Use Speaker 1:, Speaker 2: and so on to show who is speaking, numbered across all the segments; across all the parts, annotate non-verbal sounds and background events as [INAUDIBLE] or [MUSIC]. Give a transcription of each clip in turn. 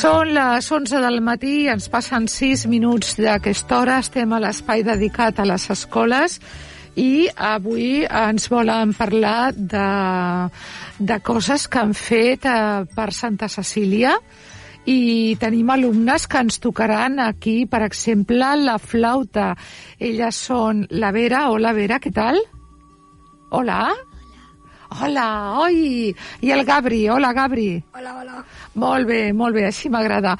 Speaker 1: Són les 11 del matí, ens passen 6 minuts d'aquesta hora, estem a l'espai dedicat a les escoles i avui ens volen parlar de, de coses que han fet eh, per Santa Cecília i tenim alumnes que ens tocaran aquí, per exemple, la flauta. Elles són la Vera. Hola, Vera, què tal? Hola. Hola, oi! I el Gabri. Hola, Gabri.
Speaker 2: Hola, hola.
Speaker 1: Molt bé, molt bé, així m'agrada.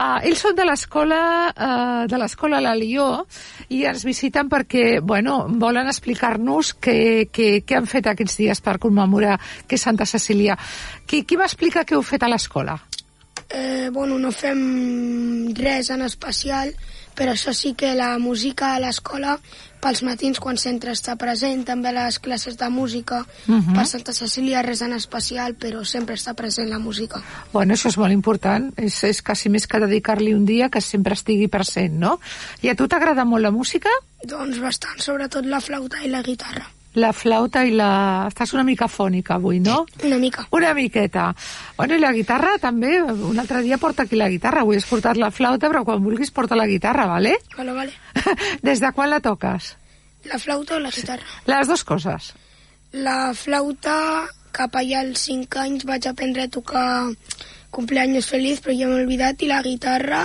Speaker 1: Uh, ells són de l'escola uh, de l'escola La Lió i ens visiten perquè, bueno, volen explicar-nos què, què, què han fet aquests dies per commemorar que Santa Cecília. Qui, qui m'explica què heu fet a l'escola?
Speaker 2: Eh, bueno, no fem res en especial, però això sí que la música a l'escola pels matins quan centre està present, també les classes de música, uh
Speaker 1: Mhm.
Speaker 2: -huh. per Santa Cecília res en especial, però sempre està present la música.
Speaker 1: Bueno, això és molt important. És, és quasi més que dedicar-li un dia que sempre estigui present, no? I a tu t'agrada molt la música?
Speaker 2: Doncs bastant, sobretot la flauta i la guitarra.
Speaker 1: La flauta i la... Estàs una mica fònica avui, no?
Speaker 2: Una mica.
Speaker 1: Una miqueta. Bueno, i la guitarra també, un altre dia porta aquí la guitarra. Avui has portat la flauta, però quan vulguis porta la guitarra, vale?
Speaker 2: Vale, vale. [LAUGHS]
Speaker 1: Des de quan la toques?
Speaker 2: La flauta o la guitarra?
Speaker 1: Les dues coses.
Speaker 2: La flauta, cap allà als 5 anys vaig aprendre a tocar Cumpleaños Feliz, però ja m'he oblidat, i la guitarra,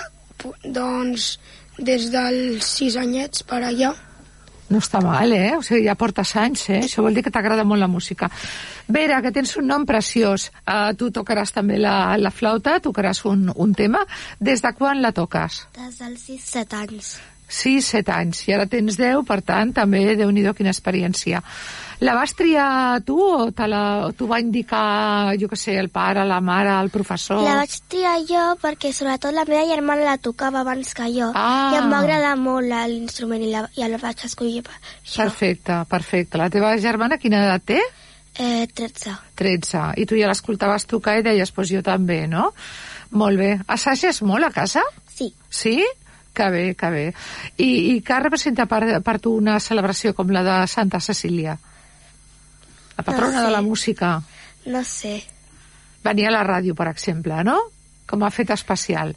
Speaker 2: doncs, des dels 6 anyets per allà.
Speaker 1: No està mal, eh? O sigui, ja portes anys, eh? Això vol dir que t'agrada molt la música. Vera, que tens un nom preciós. Uh, tu tocaràs també la, la flauta, tocaràs un, un tema. Des de quan la toques?
Speaker 3: Des dels 6-7 anys.
Speaker 1: 6, 7 anys. I ara tens 10, per tant, també, déu nhi quina experiència. La vas triar tu o, te la, t'ho va indicar, jo que sé, el pare, la mare, el professor?
Speaker 3: La vaig triar jo perquè sobretot la meva germana la tocava abans que jo
Speaker 1: Ah.
Speaker 3: i em va agradar molt l'instrument i, la, i el vaig escollir per això.
Speaker 1: Perfecte, perfecte. La teva germana quina edat té?
Speaker 3: Eh, 13.
Speaker 1: 13. I tu ja l'escoltaves tocar i deies, pues jo també, no? Molt bé. Assages molt a casa?
Speaker 3: Sí.
Speaker 1: Sí? Que bé, que bé. I, i què representa per, per tu una celebració com la de Santa Cecília? La patrona
Speaker 3: No sé.
Speaker 1: de la música.
Speaker 3: No sé.
Speaker 1: Venir a la ràdio, per exemple, no? Com ha fet especial.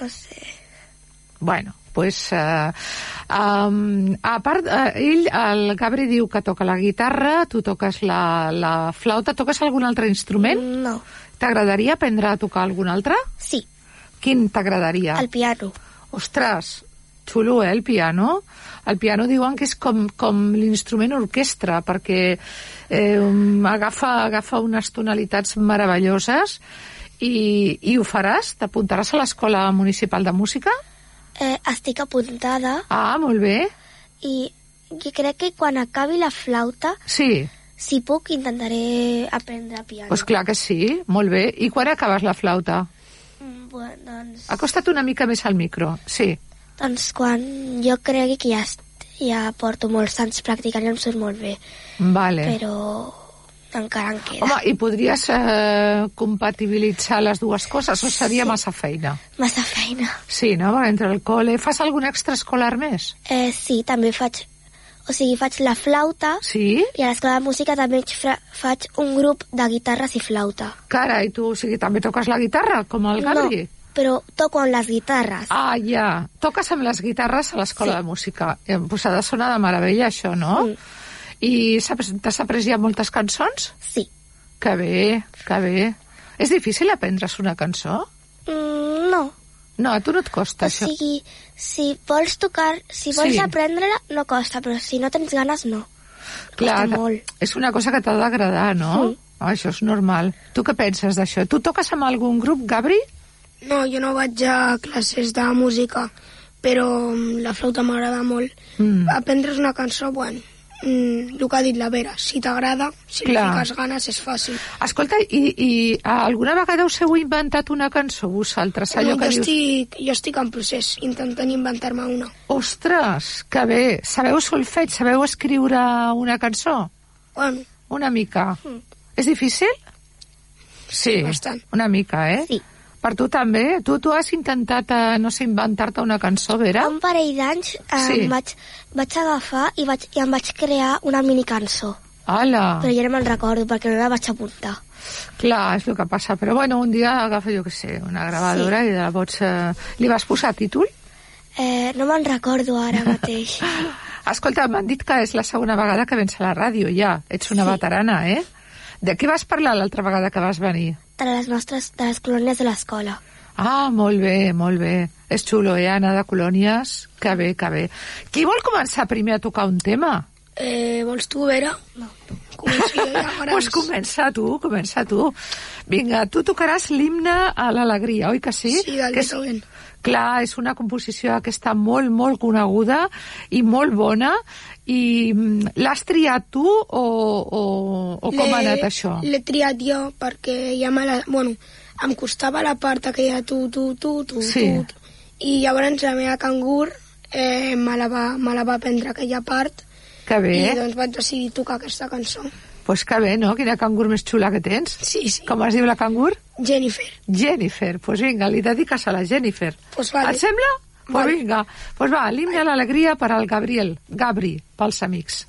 Speaker 3: No sé.
Speaker 1: Bueno, pues, uh, um, a part, uh, ell, el Gabri diu que toca la guitarra, tu toques la, la flauta, toques algun altre instrument?
Speaker 3: No.
Speaker 1: T'agradaria aprendre a tocar algun altre?
Speaker 3: Sí.
Speaker 1: Quin t'agradaria?
Speaker 3: El piano.
Speaker 1: Ostres, xulo, eh, el piano? El piano diuen que és com, com l'instrument orquestra, perquè eh, agafa, agafa unes tonalitats meravelloses i, i ho faràs? T'apuntaràs a l'Escola Municipal de Música?
Speaker 3: Eh, estic apuntada
Speaker 1: Ah, molt bé.
Speaker 3: i jo crec que quan acabi la flauta,
Speaker 1: Sí,
Speaker 3: si puc, intentaré aprendre piano.
Speaker 1: doncs clar que sí, molt bé. I quan acabes la flauta?
Speaker 3: Mm, Bueno, doncs,
Speaker 1: Acosta't una mica més al micro, sí.
Speaker 3: doncs quan jo cregui que ja, ja porto molts anys practicant i em surt molt bé,
Speaker 1: Vale.
Speaker 3: però encara en queda.
Speaker 1: Home, i podries eh, compatibilitzar les dues coses o seria massa feina?
Speaker 3: Massa feina.
Speaker 1: Sí, no? Entre el col·le... Fas algun extraescolar més?
Speaker 3: Eh, sí, també faig... O sigui, faig la flauta
Speaker 1: Sí?
Speaker 3: i a l'escola de música també faig un grup de guitarres i flauta.
Speaker 1: Carai, tu, o sigui, també toques la guitarra, com el Gabri?
Speaker 3: No, però toco amb les guitarres.
Speaker 1: Ah, ja. Toques amb les guitarres a l'escola
Speaker 3: Sí.
Speaker 1: de música. Eh, Pues ha de sonar de meravella, això, no?
Speaker 3: Mm.
Speaker 1: I saps- t'has après ja moltes cançons?
Speaker 3: Sí.
Speaker 1: Que bé, que bé. És difícil aprendre's una cançó?
Speaker 3: Mm, no.
Speaker 1: No, a tu no et costa,
Speaker 3: O
Speaker 1: això.
Speaker 3: sigui, si vols tocar, si vols
Speaker 1: Sí.
Speaker 3: aprendre-la, no costa, però si no tens ganes, no.
Speaker 1: Clar,
Speaker 3: costa molt.
Speaker 1: és una cosa que t'ha d'agradar, no?
Speaker 3: Sí.
Speaker 1: Ah, això és normal. Tu què penses d'això? Tu toques amb algun grup, Gabri?
Speaker 2: No, jo no vaig a classes de música, però mm, la flauta m'agrada molt.
Speaker 1: Mm.
Speaker 2: Aprendre's una cançó, bueno, mm, el que ha dit la Vera, si t'agrada, si
Speaker 1: Clar.
Speaker 2: li fiques ganes, és fàcil.
Speaker 1: Escolta, i, i alguna vegada us heu inventat una cançó, vosaltres? Allò
Speaker 2: No,
Speaker 1: que
Speaker 2: jo,
Speaker 1: dius...
Speaker 2: estic, jo estic en procés, intentant inventar-me una.
Speaker 1: Ostres, que bé. Sabeu solfeig? Sabeu escriure una cançó?
Speaker 2: Bueno,
Speaker 1: Una mica.
Speaker 3: Mm.
Speaker 1: És difícil? Sí,
Speaker 2: bastant.
Speaker 1: una mica, eh?
Speaker 3: Sí.
Speaker 1: Per tu també? Tu, tu has intentat, eh, no sé, inventar-te una cançó, Vera?
Speaker 3: Un parell d'anys eh,
Speaker 1: Sí.
Speaker 3: em vaig, vaig agafar i, vaig, i em vaig crear una mini cançó.
Speaker 1: Ala!
Speaker 3: Però ja no me'n recordo perquè no la vaig apuntar.
Speaker 1: Clar, és el que passa. Però bueno, un dia agafa, jo què sé, una gravadora sí. i la pots... Eh... Li vas posar títol?
Speaker 3: Eh, no me'n recordo ara [LAUGHS] mateix.
Speaker 1: Escolta, m'han dit que és la segona vegada que vens a la ràdio, ja. Ets una sí. veterana, eh? De què vas parlar l'altra vegada que vas venir?
Speaker 3: De les nostres, de les colònies de l'escola.
Speaker 1: Ah, molt bé, molt bé. És xulo, eh, anar de colònies? Que bé, que bé. Qui vol començar primer a tocar un tema?
Speaker 2: Eh, vols tu, Vera? No.
Speaker 1: Començo jo ja, [LAUGHS] pues comença tu, comença tu. Vinga, tu tocaràs l'himne a l'alegria, oi que sí?
Speaker 2: Sí, del
Speaker 1: que és,
Speaker 2: Beethoven.
Speaker 1: Clar, és una composició que està molt, molt coneguda i molt bona. I mm, l'has triat tu o, o, o com ha anat això?
Speaker 2: L'he triat jo perquè ja me la... Bueno, em costava la part aquella tu, tu, tu, tu, sí. tu, tu. I llavors la meva cangur eh, me, la va, me la va prendre aquella part
Speaker 1: que bé.
Speaker 2: i doncs vaig decidir tocar aquesta cançó.
Speaker 1: Pues que bé, no? Quina cangur més xula que tens.
Speaker 2: Sí, sí.
Speaker 1: Com es diu la cangur?
Speaker 2: Jennifer.
Speaker 1: Jennifer. Pues vinga, li dediques a la Jennifer.
Speaker 2: Pues vale.
Speaker 1: Et sembla?
Speaker 2: Vale.
Speaker 1: Pues vinga. Pues va, l'himne a l'alegria per al Gabriel. Gabri, pels amics.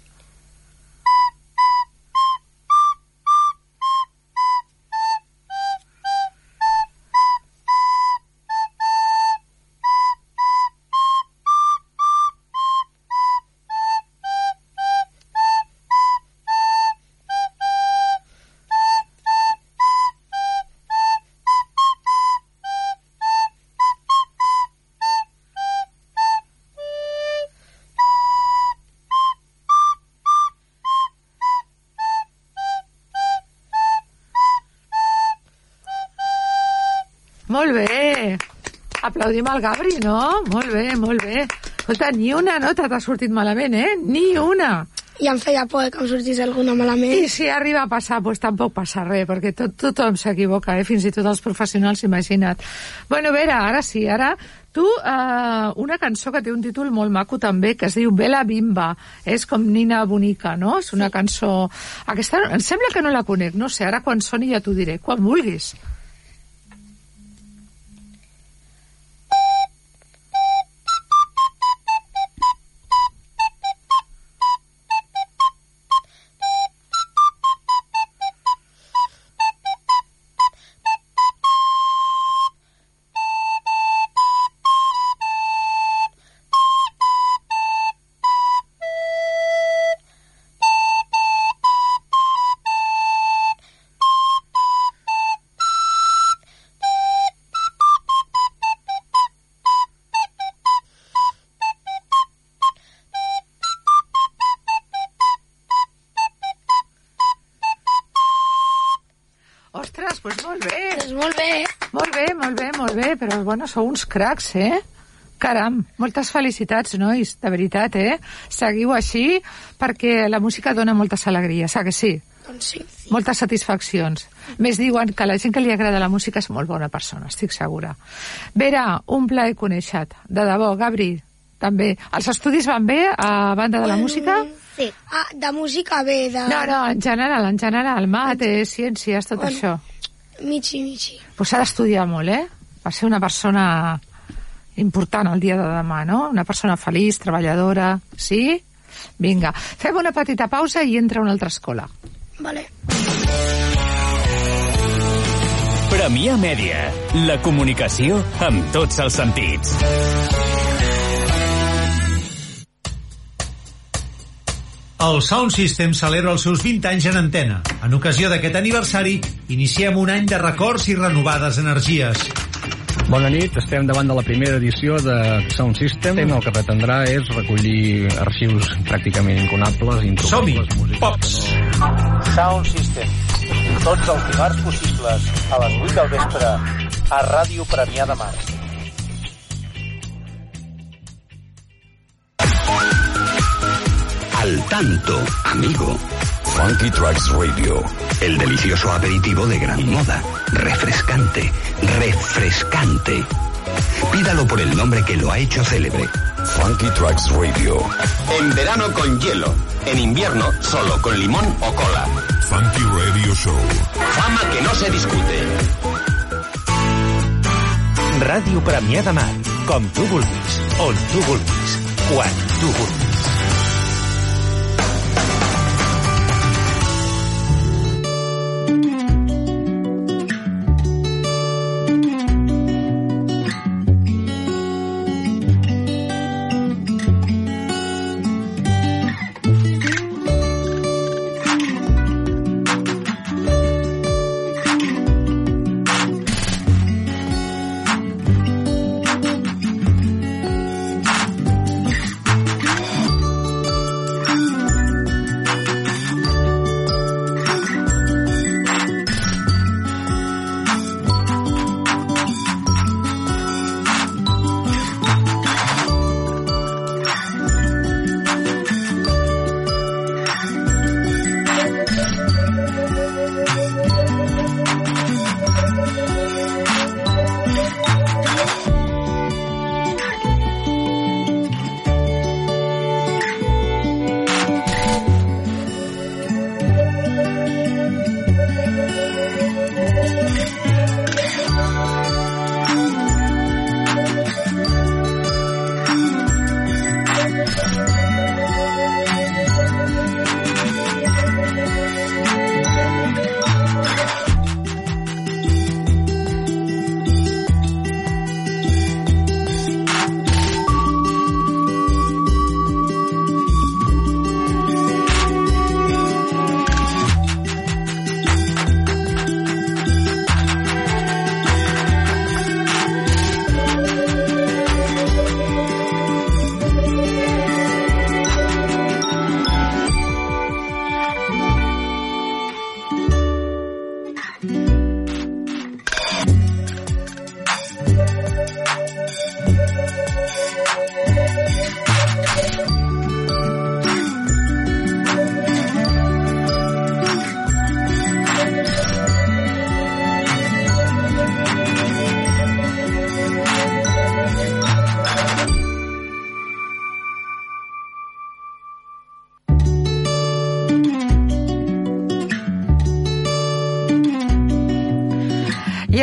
Speaker 1: Aplaudim al Gabri, no? Molt bé, molt bé. Escolta, ni una nota t'ha sortit malament, eh? Ni una.
Speaker 2: I em feia por que em sortís alguna malament.
Speaker 1: I si arriba a passar, doncs tampoc passa res, perquè tot, tothom s'equivoca, eh? fins i tot els professionals, imagina't. Bueno, Vera, ara sí, ara tu, eh, una cançó que té un títol molt maco també, que es diu Bela Bimba, és com Nina Bonica, no? És una cançó... Aquesta, em sembla que no la conec, no sé, ara quan soni ja t'ho diré, quan vulguis. Però bueno, sou uns cracs, eh? Caram, moltes felicitats, nois, de veritat, eh? Seguiu així perquè la música dona moltes alegries, ah que sí?
Speaker 2: Doncs sí.
Speaker 1: Moltes satisfaccions. Més diuen que la gent que li agrada la música és molt bona persona, estic segura. Vera, un plaer conèixer-te. De debò, Gabri, també. Els estudis van bé a banda de la música?
Speaker 3: Sí.
Speaker 2: Ah, de música bé, de...
Speaker 1: No, no, en general, en general, mates, ciències, tot
Speaker 2: Bueno.
Speaker 1: això.
Speaker 2: Michi, michi.
Speaker 1: Pues s'ha d'estudiar molt, eh? Per ser una persona important el dia de demà, no? Una persona feliç, treballadora, sí? Vinga, fem una petita pausa i entra a una altra escola.
Speaker 2: Vale.
Speaker 4: Premià Mèdia. La comunicació amb tots els sentits.
Speaker 5: El Sound System celebra els seus 20 anys en antena. En ocasió d'aquest aniversari, iniciem un any de records i renovades energies.
Speaker 6: Bona nit, estem davant de la primera edició de Sound System. El que pretendrà és recollir arxius pràcticament inconables,
Speaker 5: Som-hi!
Speaker 6: introbables.
Speaker 5: Pops!
Speaker 7: Sound System. Tots els dimarts possibles a les 8 del vespre a Ràdio Premià de Mar.
Speaker 8: Al tanto, amigo. Funky Tracks Radio. El delicioso aperitivo de gran moda. Refrescante. Refrescante. Pídalo por el nombre que lo ha hecho célebre. Funky Tracks Radio. En verano con hielo. En invierno solo con limón o cola.
Speaker 9: Funky Radio Show.
Speaker 8: Fama que no se discute.
Speaker 4: Ràdio Premià de Mar. Com tu vulguis, on tu vulguis, quan tu vulguis.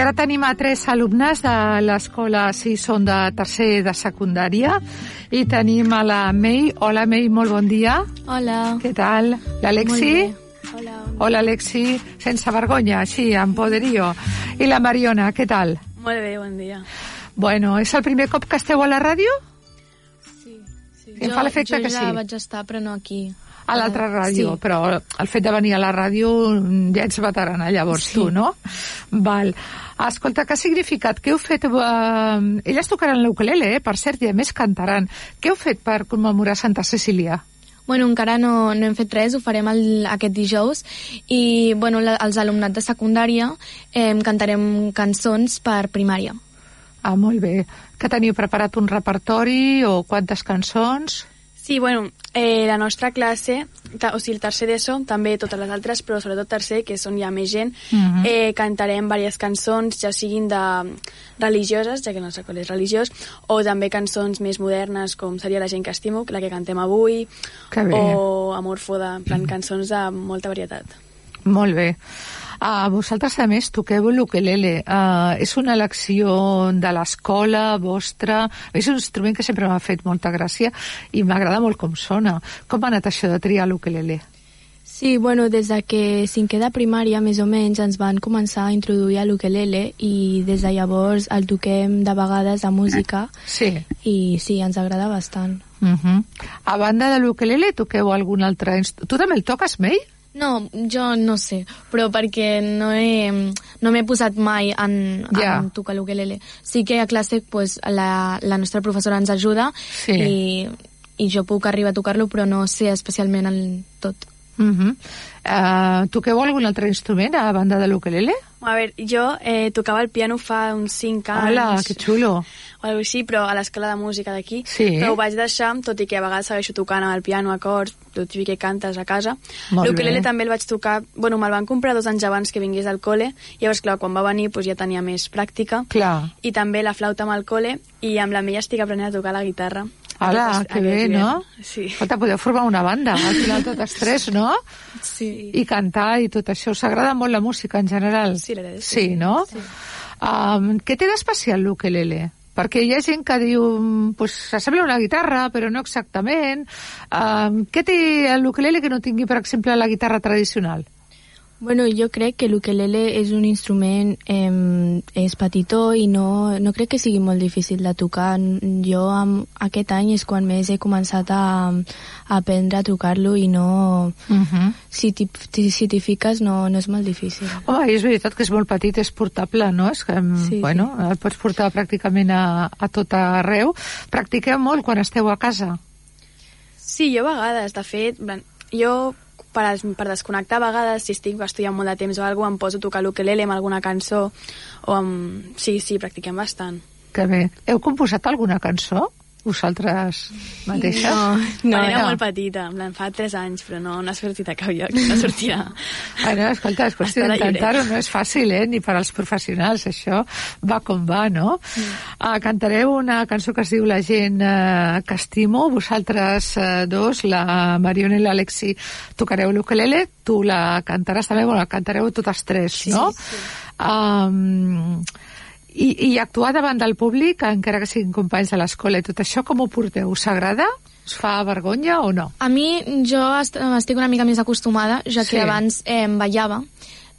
Speaker 1: Ara tenim a tres alumnes de l'escola, si són de tercer de secundària, i tenim a la Mei. Hola, Mei, molt bon dia.
Speaker 10: Hola.
Speaker 1: Què tal? L'Alexi?
Speaker 10: Hola.
Speaker 1: Hola, Alexi. Sense vergonya, així, amb poderío. I la Mariona, què tal?
Speaker 10: Molt bé, bon dia.
Speaker 1: Bueno, és el primer cop que esteu a la ràdio?
Speaker 10: Sí, sí.
Speaker 1: Em fa l'efecte
Speaker 10: jo
Speaker 1: que
Speaker 10: ja
Speaker 1: sí.
Speaker 10: vaig estar, però no aquí.
Speaker 1: A l'altra
Speaker 10: Ah,
Speaker 1: ràdio,
Speaker 10: sí.
Speaker 1: però el fet de venir a la ràdio mm, ja ets veterana, llavors
Speaker 10: Sí.
Speaker 1: tu, no? Val. Escolta, què ha significat? Què heu fet? Uh, elles tocaran l'ukelele, eh? per cert, i a més cantaran. Què heu fet per commemorar Santa Cecília?
Speaker 10: Bueno, encara no, no hem fet res, ho farem el, aquest dijous i bueno, la, els alumnat de secundària eh, cantarem cançons per primària.
Speaker 1: Ah, molt bé. Que teniu preparat un repertori o quantes cançons?
Speaker 11: Sí, bueno, eh, la nostra classe, ta, o sigui, el tercer d'ESO, també totes les altres, però sobretot tercer, que són ja més gent,
Speaker 1: Mhm.
Speaker 11: eh, cantarem diverses cançons, ja siguin de religioses, ja que el nostre col·le és religiós, o també cançons més modernes, com seria La gent que estimo, la que cantem avui,
Speaker 1: Que bé.
Speaker 11: o Amor Foda, en plan cançons de molta varietat.
Speaker 1: Molt bé. Uh, vosaltres, a més, toqueu l'ukelele. Uh, és una elecció de l'escola vostra? És un instrument que sempre m'ha fet molta gràcia i m'agrada molt com sona. Com ha anat això de triar l'ukelele?
Speaker 10: Sí, bueno, des de que cinquè de primària, més o menys, ens van començar a introduir a l'ukelele i des de llavors el toquem de vegades a música
Speaker 1: Sí.
Speaker 10: i sí, ens agrada bastant.
Speaker 1: Uh -huh. A banda de l'ukelele, toqueu algun altre instrument? Tu també el toques, May?
Speaker 10: No, jo no sé, però perquè no he, no m'he posat mai en,
Speaker 1: Ja.
Speaker 10: en tocar l'ukelele. Sí que a classe pues, la, la nostra professora ens ajuda
Speaker 1: Sí.
Speaker 10: i, i jo puc arribar a tocar-lo, però no sé especialment el tot.
Speaker 1: Uh -huh. uh, toqueu algun altre instrument a banda de l'ukelele?
Speaker 11: A veure, jo eh, tocava el piano fa uns 5 anys.
Speaker 1: Hola, que xulo.
Speaker 11: o alguna així, però a l'escola de música d'aquí.
Speaker 1: Sí.
Speaker 11: Però ho vaig deixar, tot i que a vegades segueixo tocant amb el piano, acords, el típic que cantes a casa. L'ukelele
Speaker 1: bé.
Speaker 11: també el vaig tocar... Bueno, me'l van comprar dos anys abans que vingués al col·le, llavors, clar, quan va venir doncs, ja tenia més pràctica.
Speaker 1: Clar.
Speaker 11: I també la flauta amb el col·le, i amb la meva estic aprenent a tocar la guitarra.
Speaker 1: Hola,
Speaker 11: Aquest-
Speaker 1: que bé, no?
Speaker 11: Sí.
Speaker 1: Escolta, podeu formar una banda, al final totes tres, no?
Speaker 10: Sí.
Speaker 1: I cantar i tot això. Us agrada molt la música en general?
Speaker 11: Sí, la veritat és que
Speaker 1: Sí,
Speaker 11: sí.
Speaker 1: no? Sí. Um, què té d'especial l'ukelele? Perquè hi ha gent que diu, mm, pues, s'assembla a una guitarra, però no exactament. Um, què té l'ukelele que no tingui, per exemple, la guitarra tradicional?
Speaker 10: Bueno, jo crec que l'ukelele és un instrument, eh, és petitó i no, no crec que sigui molt difícil de tocar. Jo amb, aquest any és quan més he començat a, a aprendre a tocar-lo i no...
Speaker 1: Uh -huh.
Speaker 10: Si t'hi si fiques no, no és molt difícil.
Speaker 1: Home, és veritat que és molt petit, és portable, no? És que, sí,
Speaker 10: Sí,
Speaker 1: bueno, el pots portar pràcticament a, a tot arreu. Practiqueu molt quan esteu a casa.
Speaker 11: Sí, jo a vegades, de fet, jo per, per desconnectar a vegades, si estic estudiant molt de temps o alguna em poso a tocar l'ukelele amb alguna cançó, o amb... Sí, sí, practiquem bastant.
Speaker 1: Que bé. Heu composat alguna cançó? Vosaltres mateixes?
Speaker 10: No, [LAUGHS]
Speaker 11: No, era
Speaker 1: no.
Speaker 11: molt petita, en plan, fa 3 anys, però no, no ha sortit a cap lloc, no sortirà. [LAUGHS]
Speaker 1: Bueno, escolta, és qüestió d'intentar-ho, no és fàcil, eh? Ni per als professionals, això va com va, no? Mm. Uh, cantareu una cançó que es diu La gent uh, que estimo, vosaltres uh, dos, la Mariona i l'Alexi, tocareu l'ukelele, tu la cantaràs també, bueno, la cantareu totes tres,
Speaker 11: Sí,
Speaker 1: no?
Speaker 11: sí.
Speaker 1: Um, i, I actuar davant del públic, encara que siguin companys de l'escola i tot això, com ho porteu? Us agrada? Us fa vergonya o no?
Speaker 10: A mi, jo est estic una mica més acostumada, ja que
Speaker 1: Sí.
Speaker 10: abans eh, ballava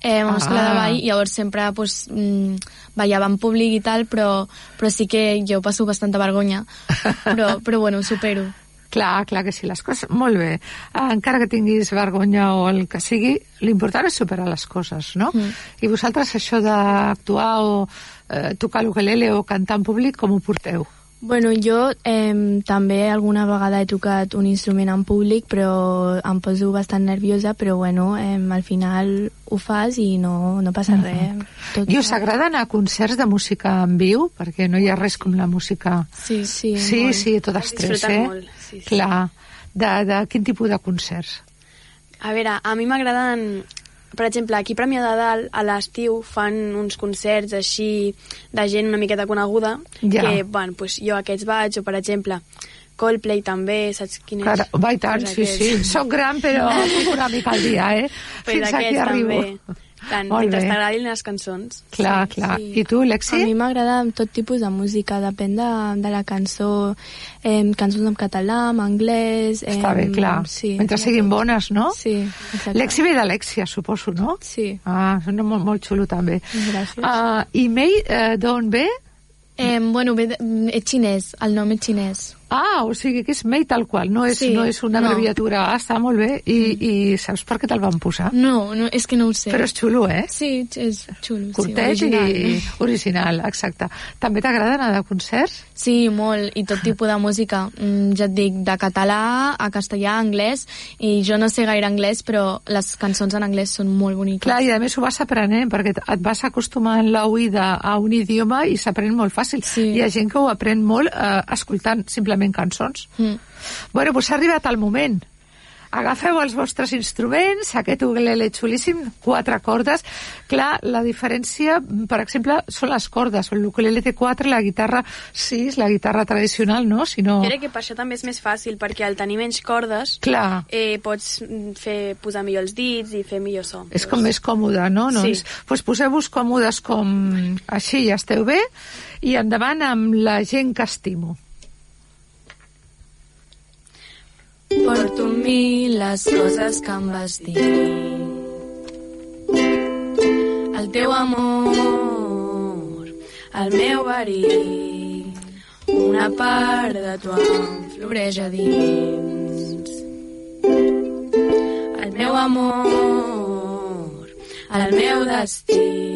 Speaker 10: eh, a una escola
Speaker 1: Ah.
Speaker 10: de ball, i llavors sempre pues, mm, ballava en públic i tal, però, però sí que jo passo bastanta vergonya. [LAUGHS] Però, però bueno, ho supero.
Speaker 1: Clar, clar que sí, les coses... Molt bé. Ah, encara que tinguis vergonya o el que sigui, l'important és superar les coses, no?
Speaker 10: Mm.
Speaker 1: I vosaltres això d'actuar o eh, tocar l'ukelele o cantar en públic, com ho porteu?
Speaker 10: Bueno, jo eh, també alguna vegada he tocat un instrument en públic, però em poso bastant nerviosa, però bueno, eh, al final ho fas i no, no passa res. Tot
Speaker 1: I us agrada anar a concerts de música en viu? Perquè no hi ha res com la música...
Speaker 10: Sí, sí,
Speaker 1: Sí,
Speaker 10: molt.
Speaker 1: sí, totes tres, eh?
Speaker 11: molt, sí, sí.
Speaker 1: Clar. De, de quin tipus de concerts?
Speaker 11: A veure, a mi m'agraden... Per exemple, aquí a Premià de Dalt, a l'estiu, fan uns concerts així de gent una miqueta coneguda,
Speaker 1: Ja.
Speaker 11: que, bueno, pues jo aquests vaig, o per exemple, Coldplay també, saps quin és?
Speaker 1: Va i tant, sí,
Speaker 11: aquests.
Speaker 1: sí. Soc gran, però [LAUGHS] una mica al dia, eh?
Speaker 11: Pues
Speaker 1: Fins aquí arribo.
Speaker 11: també. Tant,
Speaker 1: Molt
Speaker 11: mentre t'agradin les cançons.
Speaker 1: Clar, clar. I tu, Lexi?
Speaker 12: A mi m'agrada tot tipus de música, depèn de, de la cançó, eh, cançons en català, en anglès... Eh,
Speaker 1: Està bé, clar.
Speaker 12: Sí,
Speaker 1: Mentre siguin bones, no?
Speaker 12: Sí, exacte.
Speaker 1: Lexi ve d'Alexia, suposo, no?
Speaker 12: Sí.
Speaker 1: Ah, és molt, molt xulo, també.
Speaker 12: Gràcies.
Speaker 1: Uh, I Mei, uh, d'on ve?
Speaker 12: Eh, bueno, ve de, és xinès, el nom és xinès.
Speaker 1: Ah, o sigui que és Mei tal qual, no és,
Speaker 12: Sí,
Speaker 1: no és una
Speaker 12: no.
Speaker 1: abreviatura. Ah, està molt bé. I, i saps per què te'l van posar?
Speaker 12: No, no, és que no ho sé.
Speaker 1: Però és xulo, eh?
Speaker 12: Sí, és xulo.
Speaker 1: Curtet
Speaker 12: sí, original.
Speaker 1: i original, exacte. També t'agrada anar de concerts?
Speaker 12: Sí, molt, i tot tipus de música. Mm, ja et dic, de català a castellà, a anglès, i jo no sé gaire anglès, però les cançons en anglès són molt boniques.
Speaker 1: Clar, i a més ho vas aprenent, perquè et vas acostumant l'oïda a un idioma i s'aprèn molt fàcil. Sí. Hi ha gent que ho aprèn molt eh, escoltant simplement cançons.
Speaker 12: Mm.
Speaker 1: Bueno, doncs ha arribat el moment. Agafeu els vostres instruments, aquest ukulele xulíssim, quatre cordes. Clar, la diferència, per exemple, són les cordes. L'ukulele té quatre, la guitarra sis, la guitarra tradicional, no? Si no...
Speaker 11: Crec que per això també és més fàcil, perquè al tenir menys cordes
Speaker 1: Clar.
Speaker 11: eh, pots fer, posar millor els dits i fer millor so.
Speaker 1: És com més còmode, no?
Speaker 11: Sí.
Speaker 1: Doncs, doncs poseu-vos còmodes com així, ja esteu bé, i endavant amb la gent que estimo.
Speaker 12: Porto amb mi les coses que em vas dir. El teu amor, el meu verí, una part de tu em floreix a dins. El meu amor, el meu destí.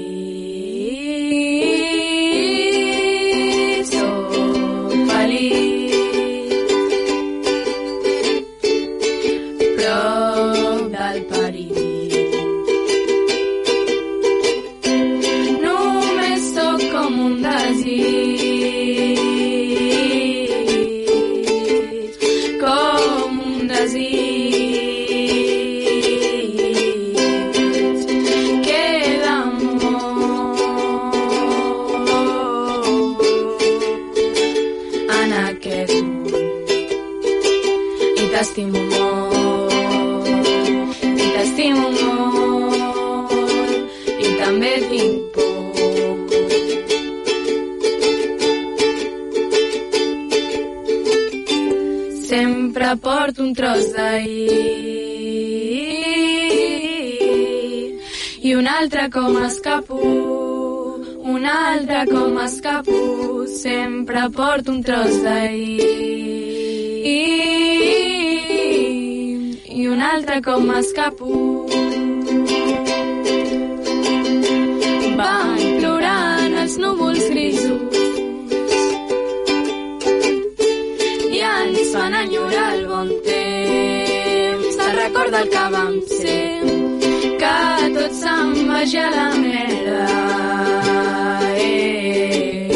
Speaker 12: També tinc por sempre porto un tros d'ahir i un altre com escapo un altre com escapo sempre porto un tros d'ahir i un altre com m'escapo. Te'n recorda el que vam ser, que tot se'n vagi a la merda. Eh,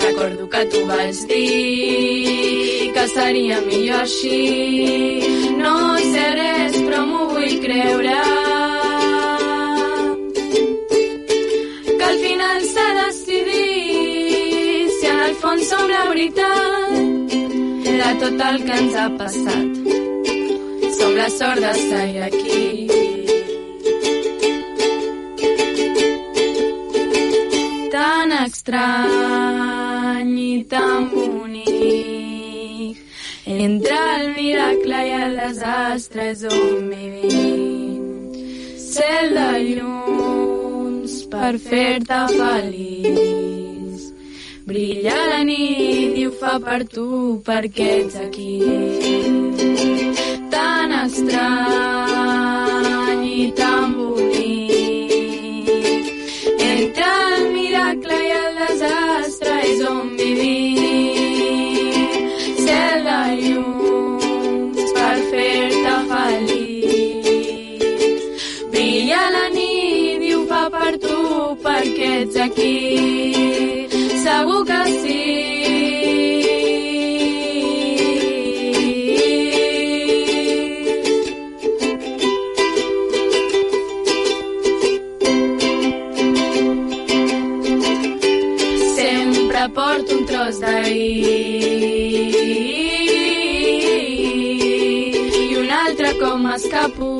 Speaker 12: recordo que tu vas dir que seria millor així. No sé res, però m'ho vull creure. Que al final s'ha decidit si en el fons som la veritat de tot el que ens ha passat. Som la sort d'estar aquí. Tan estrany i tan bonic entre el miracle i el desastre és on vivim. Cel de llums per fer-te feliç. Brilla la nit i ho fa per tu perquè ets aquí. Estrany i tan bonic. Entre el miracle i el desastre és on vivim. Cel de llums per fer-te feliç. Brilla la nit i ho fa per tu perquè ets aquí. Segur que sí. Porto un tros d'ahir i un altre com escapo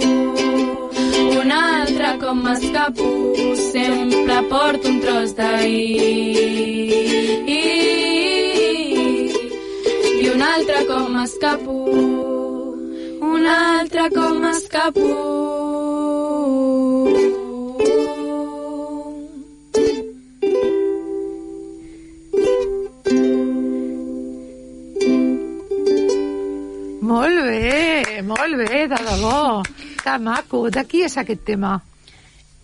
Speaker 12: Un altre com m'escapo, sempre porto un tros d'ahir. I un altre com m'escapo, un altre com m'escapo.
Speaker 1: Debò. Que maco. De qui és aquest tema?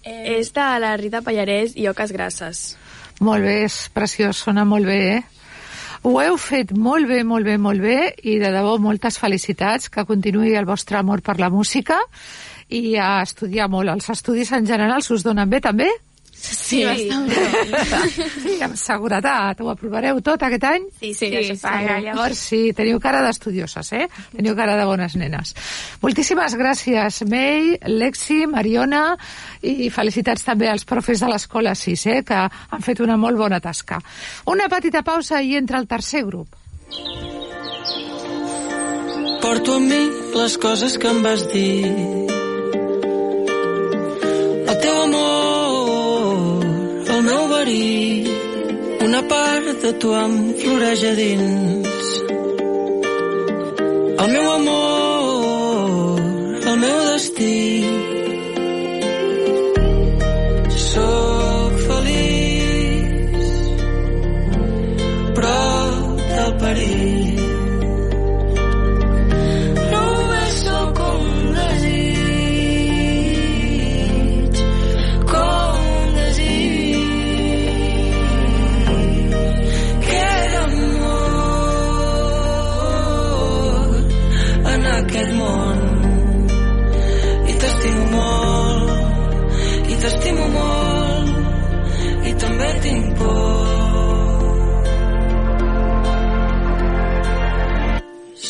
Speaker 11: Eh... És de la Rita Pallarès i Oques Grasses.
Speaker 1: Molt bé, és preciós, sona molt bé, eh? Ho heu fet molt bé, molt bé, molt bé i de debò moltes felicitats, que continuï el vostre amor per la música i a estudiar molt. Els estudis en general us donen bé també?
Speaker 12: Sí, bé. [LAUGHS]
Speaker 1: Sí, amb seguretat. Ho aprovareu tot aquest any?
Speaker 12: Sí, sí,
Speaker 1: sí, sí. Llavors sí, teniu cara d'estudioses, eh? Teniu cara de bones nenes. Moltíssimes gràcies, May, Lexi, Mariona, i felicitats també als profes de l'Escola 6, eh? que han fet una molt bona tasca. Una petita pausa i entra el tercer grup.
Speaker 13: Porto amb mi les coses que em vas dir. El teu amor, el meu verí, una part de tu em floreix a dins. El meu amor, el meu destí. Aquest món. I t'estimo molt, i t'estimo molt, i també tinc por.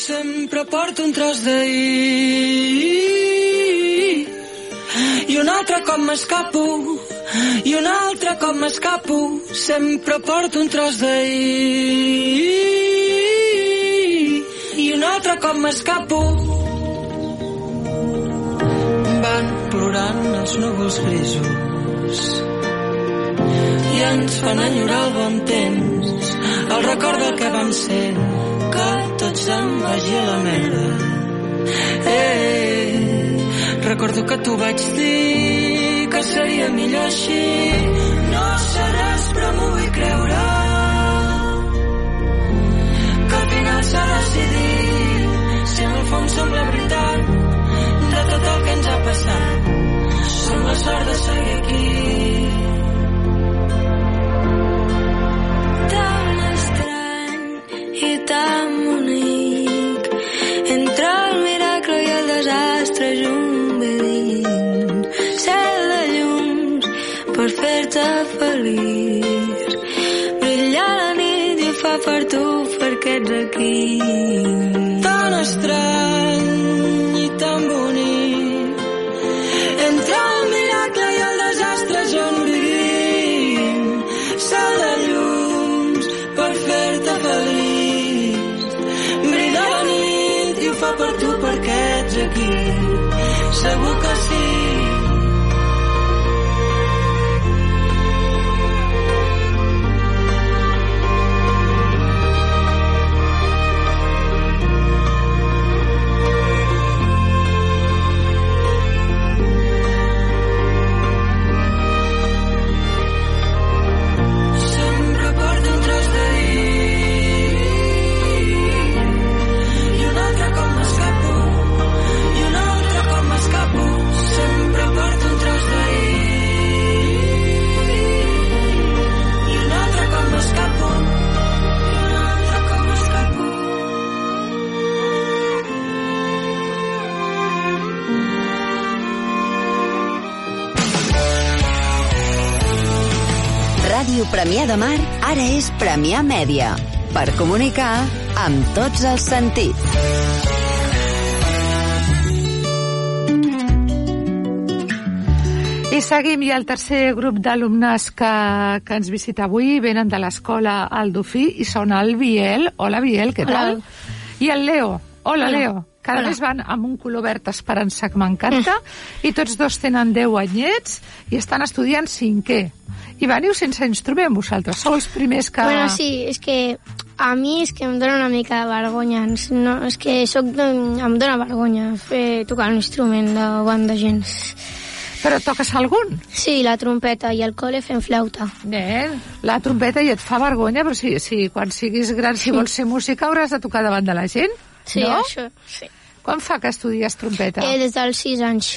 Speaker 13: Sempre porto un tros d'ahir i un altre cop m'escapo i un altre cop m'escapo sempre porto un tros d'ahir i un altre cop m'escapo plorant els núvols grisos. I ens fan enyorar el bon temps el record del que vam ser que tot se'n vagi a la merda. Eh, recordo que tu vaig dir que seria millor així. No sé res però m'ho vull creure que al final s'ha decidit. Si en el fons som la veritat de tot el que ens ha passat som la sort de seguir aquí.
Speaker 14: Tan estrany i tan bonic. Entre el miracle i el desastre junt vivint cel de llums per fer-te feliç. Brilla la nit i fa per tu perquè ets aquí
Speaker 13: segur que sí
Speaker 15: Premià de Mar ara és Premià Mèdia. Per comunicar amb tots els sentits.
Speaker 1: I seguim, i el tercer grup d'alumnes que, que ens visita avui venen de l'escola Aldofí i són el Biel. Hola, Biel, què tal?
Speaker 12: Hola.
Speaker 1: I el Leo. Hola,
Speaker 12: Hola.
Speaker 1: Leo. Cada
Speaker 16: Hola.
Speaker 1: van amb un color verd esperança que m'encanta i tots dos tenen 10 anyets i estan estudiant cinquè. I veniu sense instrument, vosaltres. Sou els primers que...
Speaker 16: Bueno, sí, és que a mi és que em dóna una mica de vergonya. No, és que soc, em dóna vergonya fer tocar un instrument davant de gent.
Speaker 1: Però toques algun?
Speaker 16: Sí, la trompeta i el col·le fem flauta.
Speaker 1: Nen, la trompeta i et fa vergonya, però si, si quan siguis gran, si vols ser música, hauràs de tocar davant de la gent,
Speaker 16: Sí,
Speaker 1: no?
Speaker 16: això, sí.
Speaker 1: Quan fa que estudies trompeta?
Speaker 16: Eh, des dels 6 anys.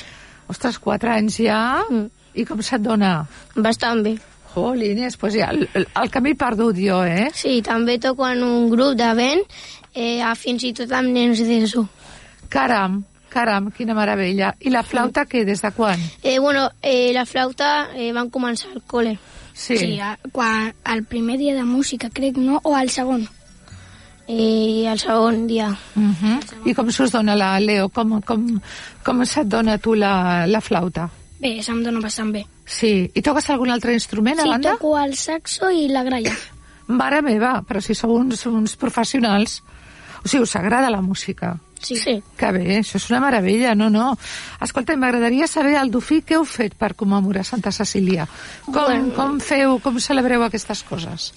Speaker 1: Ostres, 4 anys ja? Mm. I com se't dona?
Speaker 16: Bastant bé.
Speaker 1: Jolines, pues ja, el, el, camí perdut jo, eh?
Speaker 16: Sí, també toco en un grup de vent, eh, fins i tot amb nens d'ESO.
Speaker 1: Caram, caram, quina meravella. I la flauta què, des de quan?
Speaker 16: Eh, bueno, eh, la flauta eh, van començar al col·le.
Speaker 1: Sí.
Speaker 2: sí a- quan, el primer dia de música, crec, no? O el segon?
Speaker 16: Eh, el segon dia.
Speaker 1: Uh -huh. I com s'us dona la Leo? Com, com, com se't dona tu la, la flauta?
Speaker 2: Bé, se'm dona bastant bé.
Speaker 1: Sí. I toques algun altre instrument, a
Speaker 2: Sí,
Speaker 1: banda?
Speaker 2: toco el saxo i la gralla. [LAUGHS]
Speaker 1: Mare meva, però si sou uns, uns professionals. O sigui, us agrada la música.
Speaker 2: Sí. sí.
Speaker 1: Que bé, això és una meravella, no, no. Escolta, m'agradaria saber, al Dufí, què heu fet per commemorar Santa Cecília? Com,
Speaker 16: Bueno.
Speaker 1: com feu, com celebreu aquestes coses?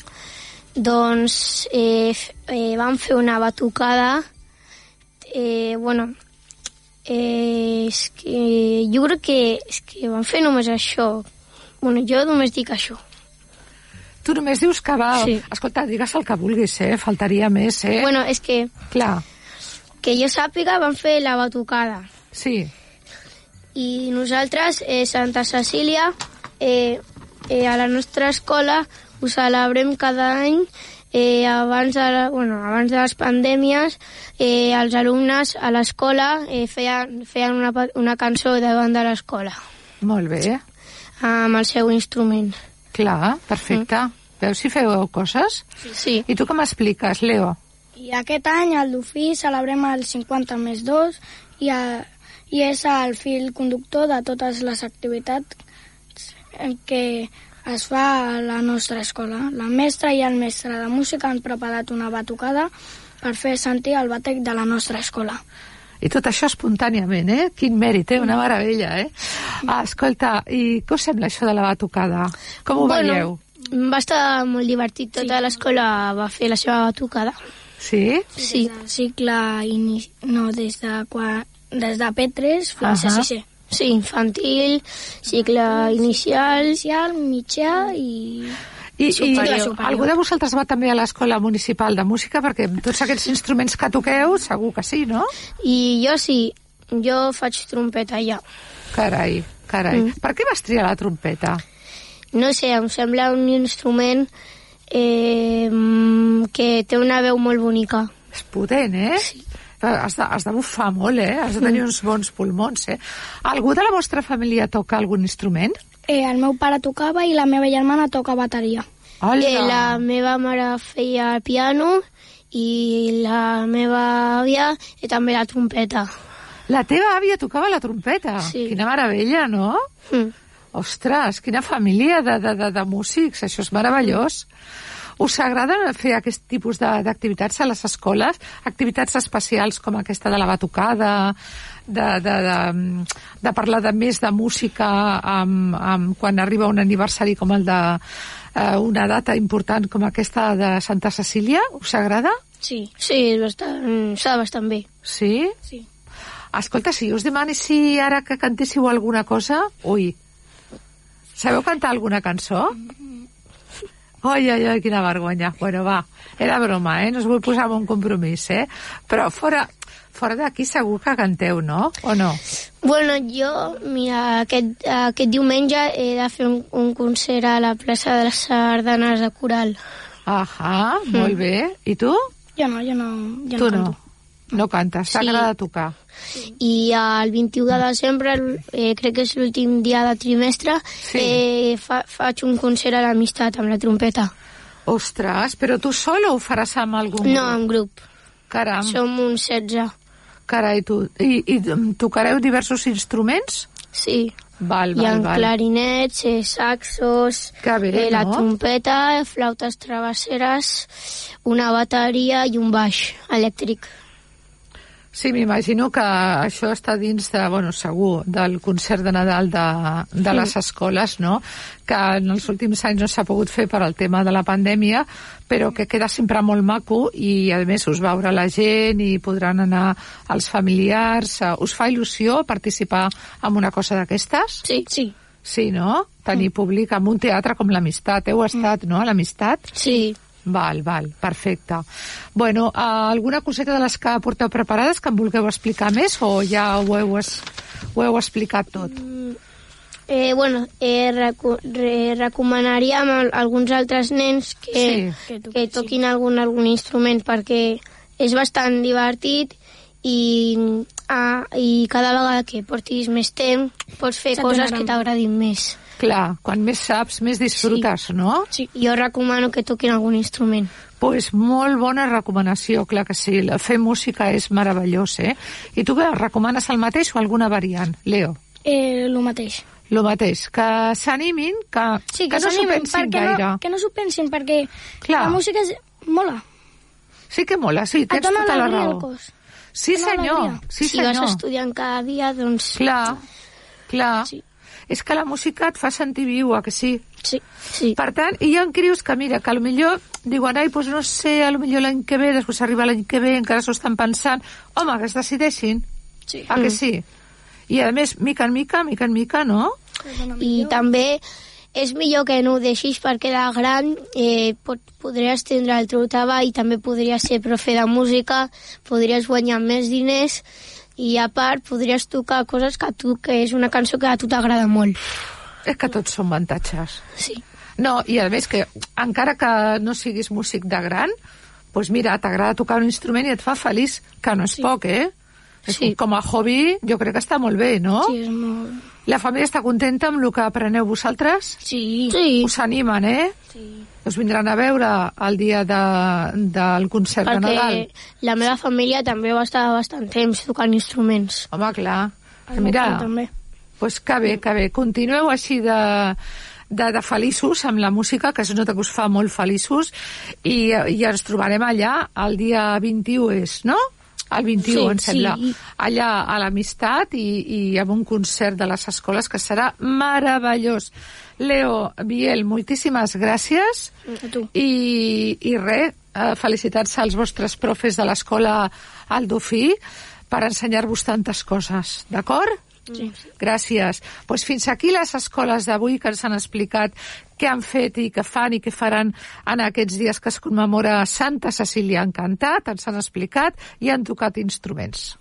Speaker 16: Doncs eh, eh, vam fer una batucada. Eh, bueno, eh, és que jo crec que, és que vam fer només això. Bueno, jo només dic això.
Speaker 1: Tu només dius que va...
Speaker 16: Sí.
Speaker 1: Escolta, digues el que vulguis, eh? Faltaria més, eh?
Speaker 16: Bueno, és que...
Speaker 1: Clar.
Speaker 16: Que jo sàpiga, vam fer la batucada.
Speaker 1: Sí.
Speaker 16: I nosaltres, eh, Santa Cecília, eh, eh, a la nostra escola ho celebrem cada any eh, abans, de la, bueno, abans de les pandèmies eh, els alumnes a l'escola eh, feien, feien una, una cançó davant de l'escola
Speaker 1: Molt bé.
Speaker 16: amb el seu instrument.
Speaker 1: Clar, perfecte. Mm. Veus si feu coses?
Speaker 16: Sí.
Speaker 1: I tu com expliques, Leo?
Speaker 2: I aquest any al Dufí celebrem el 50 més 2 i, a, i és el fil conductor de totes les activitats que es fa a la nostra escola. La mestra i el mestre de música han preparat una batucada per fer sentir el batec de la nostra escola.
Speaker 1: I tot això espontàniament, eh? Quin mèrit, eh? Una meravella, eh? Ah, escolta, i què us sembla això de la batucada? Com ho
Speaker 16: Bueno,
Speaker 1: veieu?
Speaker 16: Va estar molt divertit. Tota l'escola va fer la seva batucada.
Speaker 1: Sí?
Speaker 16: Sí.
Speaker 2: Des del cicle ini... no, des de, quan... des de P3 fins
Speaker 16: Ahà.
Speaker 2: a 6è.
Speaker 16: Sí, infantil, cicle inicial...
Speaker 2: Inicial, mitjà i...
Speaker 1: I, i
Speaker 2: Superior, superior.
Speaker 1: algú de vosaltres va també a l'escola municipal de música? Perquè amb tots aquests instruments que toqueu, segur que sí, no?
Speaker 16: I jo sí, jo faig trompeta ja.
Speaker 1: Carai, carai.
Speaker 16: Mm.
Speaker 1: Per què vas triar la trompeta?
Speaker 16: No sé, em sembla un instrument eh, que té una veu molt bonica.
Speaker 1: És potent, eh? Sí. Has de, has de bufar molt, eh? Has de tenir uns bons pulmons, eh? Algú de la vostra família toca algun instrument?
Speaker 2: Eh, el meu pare tocava i la meva germana toca bateria.
Speaker 1: Hola!
Speaker 16: Eh, la meva mare feia el piano i la meva àvia i també la trompeta.
Speaker 1: La teva àvia tocava la trompeta?
Speaker 16: Sí.
Speaker 1: Quina meravella, no?
Speaker 16: Mm.
Speaker 1: Ostres, quina família de, de, de, de músics, això és meravellós. Us agrada fer aquest tipus d'activitats a les escoles? Activitats especials com aquesta de la batucada, de, de, de, de parlar de més de música amb, amb, quan arriba un aniversari com el de eh, una data important com aquesta de Santa Cecília? Us agrada?
Speaker 16: Sí. Sí, és bastant, està bastant bé.
Speaker 1: Sí?
Speaker 2: Sí.
Speaker 1: Escolta, si us demani si ara que cantéssiu alguna cosa... Ui, sabeu cantar alguna cançó? Ai, ai, ai, quina vergonya. Bueno, va, era broma, eh? No us vull posar en un compromís, eh? Però fora, fora d'aquí segur que canteu, no? O no?
Speaker 16: Bueno, jo, mira, aquest, aquest diumenge he de fer un, un concert a la plaça de les Sardanes de Coral.
Speaker 1: Ahà, molt bé. I tu?
Speaker 2: Jo no, jo no, jo
Speaker 1: tu
Speaker 2: no
Speaker 1: no.
Speaker 2: canto.
Speaker 1: No cantes, t'agrada tocar.
Speaker 16: I el 21 de desembre, eh, crec que és l'últim dia de trimestre,
Speaker 1: Sí.
Speaker 16: eh, fa, faig un concert a l'amistat amb la trompeta.
Speaker 1: Ostres, però tu sol o ho faràs amb algun
Speaker 16: No, en grup.
Speaker 1: Caram.
Speaker 16: Som uns 16.
Speaker 1: Carai, tu. I, i tocareu diversos instruments?
Speaker 16: Sí.
Speaker 1: Val,
Speaker 16: Hi ha
Speaker 1: val, val.
Speaker 16: clarinets, eh, saxos,
Speaker 1: Que bé,
Speaker 16: eh, la
Speaker 1: no?
Speaker 16: trompeta, flautes travesseres, una bateria i un baix elèctric.
Speaker 1: Sí, m'imagino que això està dins de, bueno, segur, del concert de Nadal de, de les escoles, no? Que en els últims anys no s'ha pogut fer per al tema de la pandèmia, però que queda sempre molt maco i, a més, us veurà la gent i podran anar els familiars. Eh, Us fa il·lusió participar en una cosa d'aquestes?
Speaker 16: Sí. Sí.
Speaker 1: Sí, no? Tenir públic en un teatre com l'Amistat. Heu estat, no?, a l'Amistat?
Speaker 16: Sí.
Speaker 1: Val, val, perfecte. Bueno, uh, alguna coseta de les que porteu preparades que em vulgueu explicar més o ja ho heu, es, ho heu explicat tot?
Speaker 16: Eh, bueno, eh, recu re recomanaríem a alguns altres nens que,
Speaker 1: Sí.
Speaker 16: que, toquin algun, algun instrument perquè és bastant divertit i, ah, i cada vegada que portis més temps pots fer
Speaker 2: Se
Speaker 16: coses que t'agradin més.
Speaker 1: Clar, quan més saps, més disfrutes, no?
Speaker 16: Sí. Jo recomano que toquin algun instrument.
Speaker 1: Pues molt bona recomanació, clar que sí. La- Fer música és meravellós, eh? I tu què, recomanes el mateix o alguna variant, Leo?
Speaker 2: Eh, el mateix.
Speaker 1: Lo mateix, que s'animin, que,
Speaker 2: Sí, que,
Speaker 1: que no s'ho pensin gaire.
Speaker 2: no, que no s'ho pensin, perquè
Speaker 1: Clar.
Speaker 2: la música és... mola.
Speaker 1: Sí que mola, sí, tens tota la raó.
Speaker 2: cos.
Speaker 1: Sí, senyor, sí,
Speaker 16: si vas
Speaker 1: senyor.
Speaker 16: estudiant cada dia, doncs...
Speaker 1: Clar, clar. Sí. És que la música et fa sentir viu, a que sí?
Speaker 16: Sí. sí.
Speaker 1: Per tant, hi ha crius que, mira, que millor diuen, ai, doncs no sé, a lo millor l'any que ve, després arriba l'any que ve, encara s'ho estan pensant. Home, que es decideixin.
Speaker 2: Sí.
Speaker 1: A que
Speaker 16: Mm.
Speaker 1: sí? I, a més, mica en mica, mica en mica, no?
Speaker 16: I també és millor que no ho deixis perquè de gran eh, pot, podries tindre el teu treball, i també podries ser profe de música, podries guanyar més diners i a part podries tocar coses que a tu, que és una cançó que a tu t'agrada molt.
Speaker 1: És que tots són avantatges.
Speaker 16: Sí.
Speaker 1: No, i a més que, encara que no siguis músic de gran, doncs mira, t'agrada tocar un instrument i et fa feliç, que no és sí. poc, eh? Sí. Com a hobby, jo crec que està molt bé, no?
Speaker 2: Sí, és molt...
Speaker 1: La família està contenta amb el que apreneu vosaltres?
Speaker 2: Sí.
Speaker 16: Sí.
Speaker 1: Us animen, eh?
Speaker 16: Sí.
Speaker 1: Us vindran a veure el dia de, del concert de Nadal.
Speaker 16: Perquè la meva família també va estar bastant temps tocant instruments.
Speaker 1: Home, clar.
Speaker 2: El
Speaker 1: Mira,
Speaker 2: també.
Speaker 1: pues que bé, que bé. Continueu així de, de, de feliços amb la música, que es nota que us fa molt feliços, i, i ens trobarem allà el dia 21 és, no? El 21,
Speaker 16: Sí,
Speaker 1: em sembla.
Speaker 16: sí.
Speaker 1: Allà a l'Amistat i, i amb un concert de les escoles que serà meravellós. Leo, Biel, moltíssimes gràcies.
Speaker 2: A tu.
Speaker 1: I, i res, eh, felicitats als vostres profes de l'escola Aldofí per ensenyar-vos tantes coses, d'acord?
Speaker 2: Sí.
Speaker 1: Gràcies. Pues fins aquí les escoles d'avui que ens han explicat què han fet i què fan i què faran en aquests dies que es commemora Santa Cecília Encantat, ens han explicat i han tocat instruments.